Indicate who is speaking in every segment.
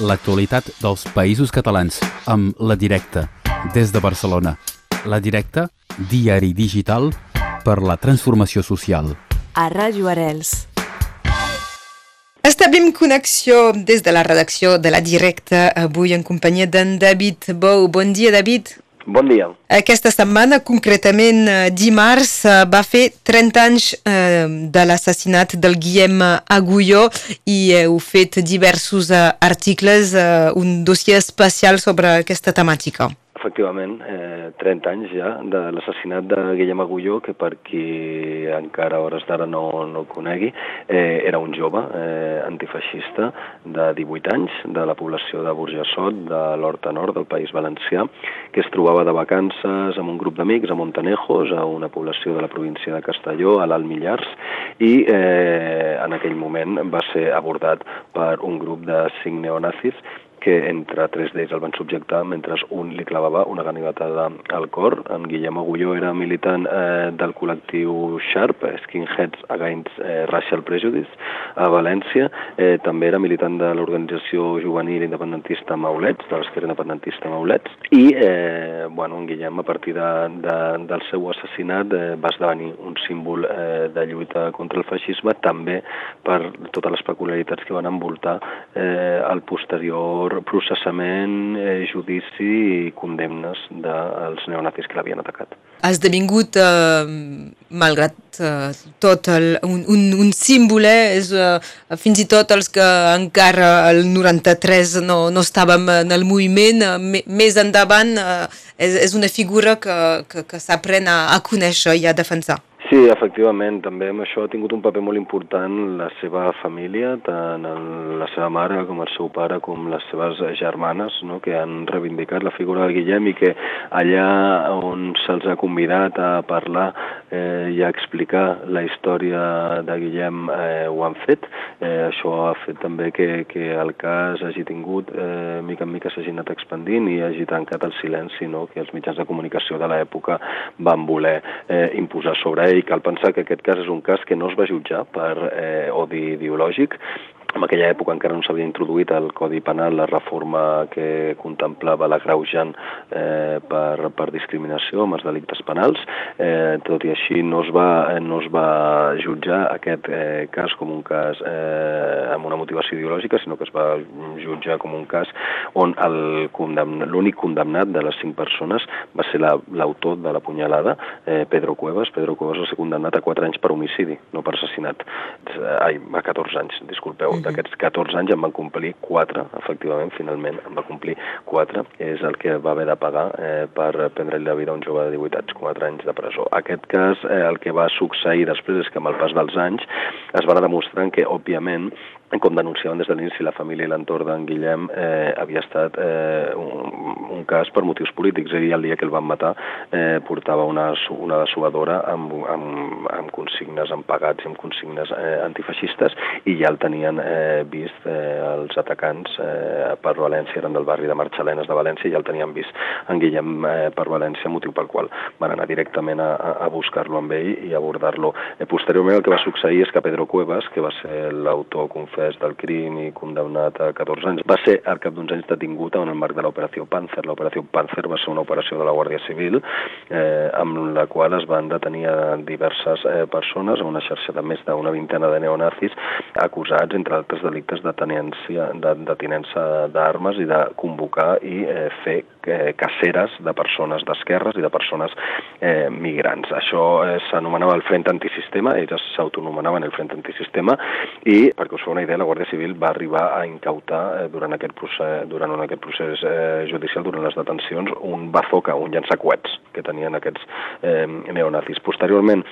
Speaker 1: l'actualitat dels països catalans amb La Directa, des de Barcelona. La Directa, diari digital per la transformació social.
Speaker 2: A Ràdio Arels.
Speaker 3: Establim connexió des de la redacció de La Directa, avui en companyia d'en David Bou. Bon dia, David.
Speaker 4: Bon dia.
Speaker 3: Aquesta setmana, concretament eh, dimarts, eh, va fer 30 anys eh, de l'assassinat del Guillem Agulló i heu fet diversos articles, un dossier especial sobre aquesta temàtica.
Speaker 4: Efectivament, eh, 30 anys ja de l'assassinat de Guillem Agulló, que per qui encara a hores d'ara no, no conegui, eh, era un jove eh, antifeixista de 18 anys de la població de Burjassot, de l'Horta Nord del País Valencià, que es trobava de vacances amb un grup d'amics a Montanejos, a una població de la província de Castelló, a l'Alt Millars, i eh, en aquell moment va ser abordat per un grup de cinc neonazis que entre tres d'ells el van subjectar mentre un li clavava una ganivetada al cor. En Guillem Agulló era militant eh, del col·lectiu Sharp, Skinheads Against eh, Racial Prejudice, a València. Eh, també era militant de l'organització juvenil independentista Maulets, de l'esquerra independentista Maulets, i eh, bueno, en Guillem, a partir de, de, del seu assassinat, eh, va esdevenir un símbol eh, de lluita contra el feixisme, també per totes les peculiaritats que van envoltar eh, el posterior processament, eh, judici i condemnes dels neonazis que l'havien atacat.
Speaker 3: Ha esdevingut, eh, malgrat eh, tot, el, un, un, un símbol, eh, és, eh, fins i tot els que encara el 93 no, no estàvem en el moviment, eh, més endavant eh, és, és una figura que, que, que s'aprèn a, a conèixer i a defensar.
Speaker 4: Sí, efectivament, també amb això ha tingut un paper molt important la seva família, tant el, la seva mare com el seu pare com les seves germanes, no? que han reivindicat la figura del Guillem i que allà on se'ls ha convidat a parlar eh, i a explicar la història de Guillem eh, ho han fet. Eh, això ha fet també que, que el cas hagi tingut, eh, mica en mica s'hagi anat expandint i hagi tancat el silenci no? que els mitjans de comunicació de l'època van voler eh, imposar sobre ell i cal pensar que aquest cas és un cas que no es va jutjar per eh, odi ideològic, en aquella època encara no s'havia introduït al Codi Penal la reforma que contemplava la greujant eh, per, per discriminació amb els delictes penals. Eh, tot i així no es va, no es va jutjar aquest eh, cas com un cas eh, amb una motivació ideològica, sinó que es va jutjar com un cas on l'únic condemnat de les cinc persones va ser l'autor la, de la punyalada, eh, Pedro Cuevas. Pedro Cuevas va ser condemnat a 4 anys per homicidi, no per assassinat. Ai, a 14 anys, disculpeu. D'aquests 14 anys en van complir 4, efectivament, finalment en va complir 4, és el que va haver de pagar eh, per prendre la vida a un jove de 18 anys, 4 anys de presó. Aquest cas, eh, el que va succeir després és que amb el pas dels anys es va demostrant que, òbviament, com denunciaven des de l'inici la família i l'entorn d'en Guillem, eh, havia estat eh, un, un cas per motius polítics. És dir, el dia que el van matar eh, portava una, una dessuadora amb, amb, amb consignes, amb pagats i amb consignes eh, antifeixistes i ja el tenien eh, vist eh, els atacants eh, per València, eren del barri de Marxalenes de València, i ja el tenien vist en Guillem eh, per València, motiu pel qual van anar directament a, a buscar-lo amb ell i abordar-lo. Eh, posteriorment el que va succeir és que Pedro Cuevas, que va ser l'autor confés del crim i condemnat a 14 anys, va ser al cap d'uns anys detingut en el marc de l'operació Panzer. L'operació Panzer va ser una operació de la Guàrdia Civil eh, amb la qual es van detenir diverses eh, persones, una xarxa de més d'una vintena de neonazis acusats, entre altres delictes de tenència de, de tinença d'armes i de convocar i eh, fer eh, caceres de persones d'esquerres i de persones eh, migrants. Això eh, s'anomenava el Front Antisistema, ells s'autonomenaven el Front Antisistema i, perquè us feu una idea, la Guàrdia Civil va arribar a incautar eh, durant aquest procés, durant aquest procés eh, judicial, durant les detencions, un bazooka, un llançacoets que tenien aquests eh, neonazis. Posteriorment,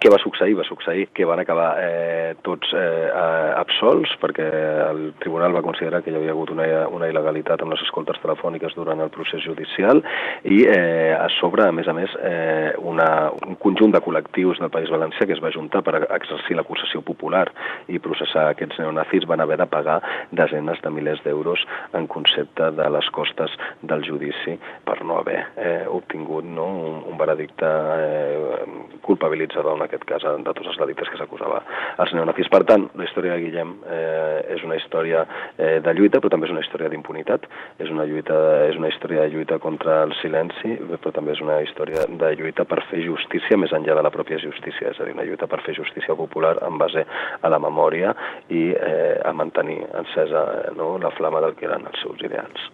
Speaker 4: què va succeir? Va succeir que van acabar eh, tots eh, absolts perquè el tribunal va considerar que hi havia hagut una, una il·legalitat amb les escoltes telefòniques durant el procés judicial i eh, a sobre, a més a més, eh, una, un conjunt de col·lectius del País Valencià que es va juntar per exercir l'acusació popular i processar aquests neonazis neonazis van haver de pagar desenes de milers d'euros en concepte de les costes del judici per no haver eh, obtingut no, un, un veredicte eh, culpabilitzador, en aquest cas, de tots els delictes que s'acusava als neonazis. Per tant, la història de Guillem eh, és una història eh, de lluita, però també és una història d'impunitat, és una lluita, és una història de lluita contra el silenci, però també és una història de lluita per fer justícia més enllà de la pròpia justícia, és a dir, una lluita per fer justícia popular en base a la memòria i eh, a mantenir encesa eh, no, la flama del que eren els seus ideals.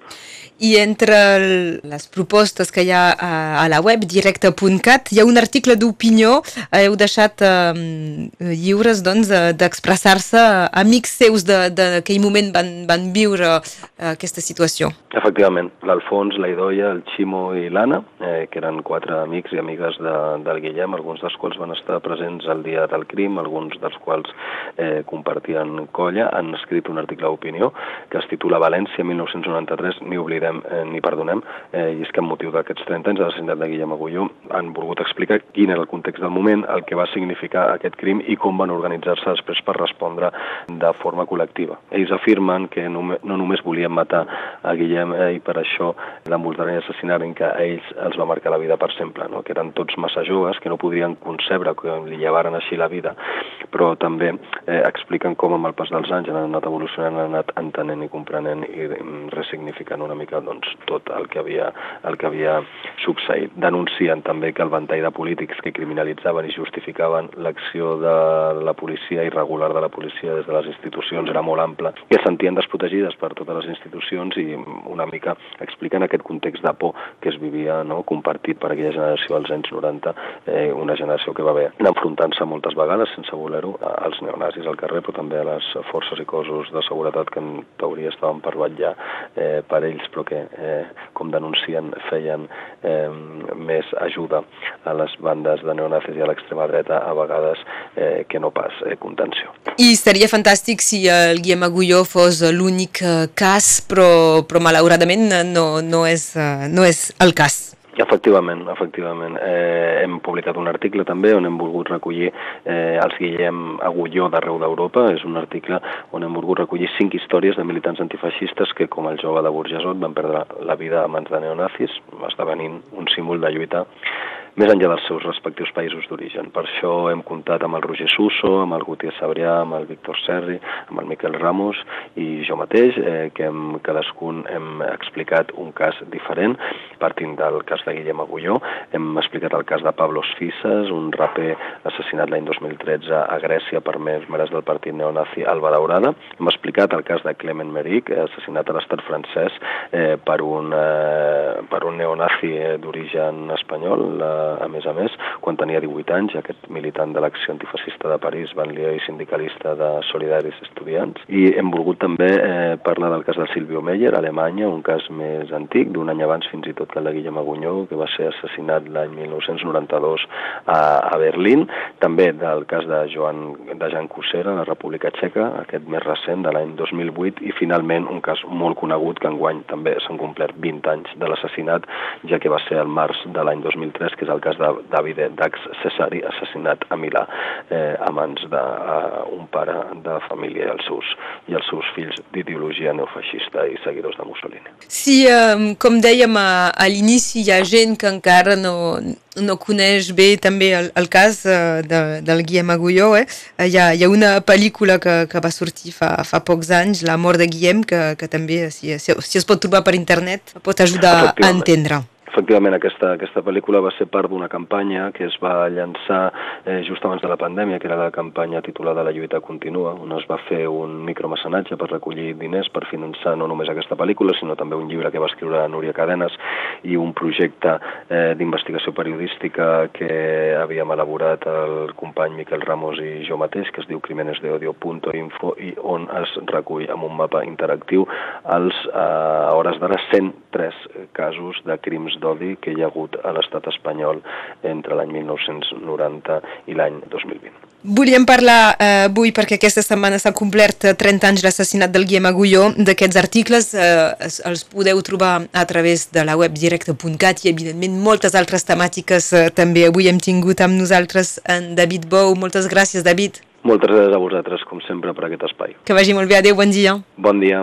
Speaker 3: I entre el, les propostes que hi ha a, a la web directe.cat hi ha un article d'opinió, heu deixat eh, lliures doncs, d'expressar-se amics seus d'aquell moment van, van viure eh, aquesta situació.
Speaker 4: Efectivament, l'Alfons, la Idoia, el Ximo i l'Anna, eh, que eren quatre amics i amigues de, del Guillem, alguns dels quals van estar presents el dia del crim, alguns dels quals eh, compartien colla, han escrit un article d'opinió que es titula València 1993, ni oblidem eh, ni perdonem, eh, i és que amb motiu d'aquests 30 anys de l'assassinat de Guillem Agulló han volgut explicar quin era el context del moment, el que va significar aquest crim i com van organitzar-se després per respondre de forma col·lectiva. Ells afirmen que no, no només volien matar a Guillem eh, i per això l'envoltaren i assassinaren que a ells els va marcar la vida per sempre, no? que eren tots massa joves, que no podrien concebre que li llevaren així la vida, però també eh, expliquen com amb el pas dels anys han anat evolucionant, han anat entenent i comprenent i mm, ressignificant una mica doncs, tot el que havia, el que havia succeït. Denuncien també que el ventall de polítics que criminalitzaven i justificaven l'acció de la policia irregular de la policia des de les institucions era molt ample, que es sentien desprotegides per totes les institucions i una mica expliquen aquest context de por que es vivia no, compartit per aquella generació als anys 90, eh, una generació que va haver d'enfrontar-se moltes vegades, sense voler-ho, als neonazis al carrer, però també a les forces i cossos de seguretat que en teoria estaven per vetllar eh, per ells, però que, eh, com denuncien, feien eh, més ajuda a les bandes de neonazis i a l'extrema dreta a vegades eh, que no pas eh, contenció.
Speaker 3: I seria fantàstic si el Guillem Agulló fos l'únic eh, cas, però, però malauradament no, no, és, eh, no és el cas.
Speaker 4: Efectivament, efectivament. Eh, hem publicat un article també on hem volgut recollir eh, els Guillem Agulló d'arreu d'Europa. És un article on hem volgut recollir cinc històries de militants antifeixistes que, com el jove de Burgesot, van perdre la vida a mans de neonazis, esdevenint un símbol de lluita més enllà dels seus respectius països d'origen. Per això hem comptat amb el Roger Suso, amb el Gutiérrez Sabrià, amb el Víctor Serri, amb el Miquel Ramos i jo mateix, eh, que hem, cadascun hem explicat un cas diferent, partint del cas de Guillem Agulló. Hem explicat el cas de Pablos Fisas, un raper assassinat l'any 2013 a Grècia per membres del partit neonazi Alba Daurada. Hem explicat el cas de Clement Meric, assassinat a l'estat francès eh, per, un, eh, per un neonazi d'origen espanyol, la a més a més, quan tenia 18 anys, aquest militant de l'acció antifascista de París, banlieu i sindicalista de Solidaris Estudiants. I hem volgut també eh, parlar del cas de Silvio Meyer, a Alemanya, un cas més antic, d'un any abans fins i tot que de Guillem Agunyó, que va ser assassinat l'any 1992 a, a Berlín. També del cas de Joan de Jan Cusera, a la República Txeca, aquest més recent, de l'any 2008, i finalment un cas molt conegut que enguany també s'han complert 20 anys de l'assassinat, ja que va ser el març de l'any 2003, que és el cas de Davide Dax Cesari, assassinat a Milà eh, a mans d'un uh, pare de família i els seus, i els seus fills d'ideologia neofeixista i seguidors de Mussolini.
Speaker 3: Sí, um, com dèiem a, a l'inici, hi ha gent que encara no, no coneix bé també el, el cas uh, de, del Guillem Agulló. Eh? Hi, ha, hi ha una pel·lícula que, que va sortir fa, fa pocs anys, La mort de Guillem, que, que també, si, si, si es pot trobar per internet, pot ajudar a entendre.
Speaker 4: Efectivament, aquesta, aquesta pel·lícula va ser part d'una campanya que es va llançar eh, just abans de la pandèmia, que era la campanya titulada La lluita continua, on es va fer un micromecenatge per recollir diners per finançar no només aquesta pel·lícula, sinó també un llibre que va escriure Núria Cadenes i un projecte eh, d'investigació periodística que havíem elaborat el company Miquel Ramos i jo mateix, que es diu crimenesdeodio.info i on es recull amb un mapa interactiu els, eh, a hores d'ara, 103 casos de crims d'odi que hi ha hagut a l'estat espanyol entre l'any 1990 i l'any 2020.
Speaker 3: Volíem parlar eh, avui, perquè aquesta setmana s'ha complert 30 anys l'assassinat del Guillem Agulló, d'aquests articles eh, els podeu trobar a través de la web directe.cat i evidentment moltes altres temàtiques eh, també. Avui hem tingut amb nosaltres en David Bou. Moltes gràcies, David.
Speaker 4: Moltes gràcies a vosaltres, com sempre, per aquest espai.
Speaker 3: Que vagi molt bé. Adéu, bon dia.
Speaker 4: Bon dia.